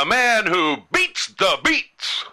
The man who beats the beats.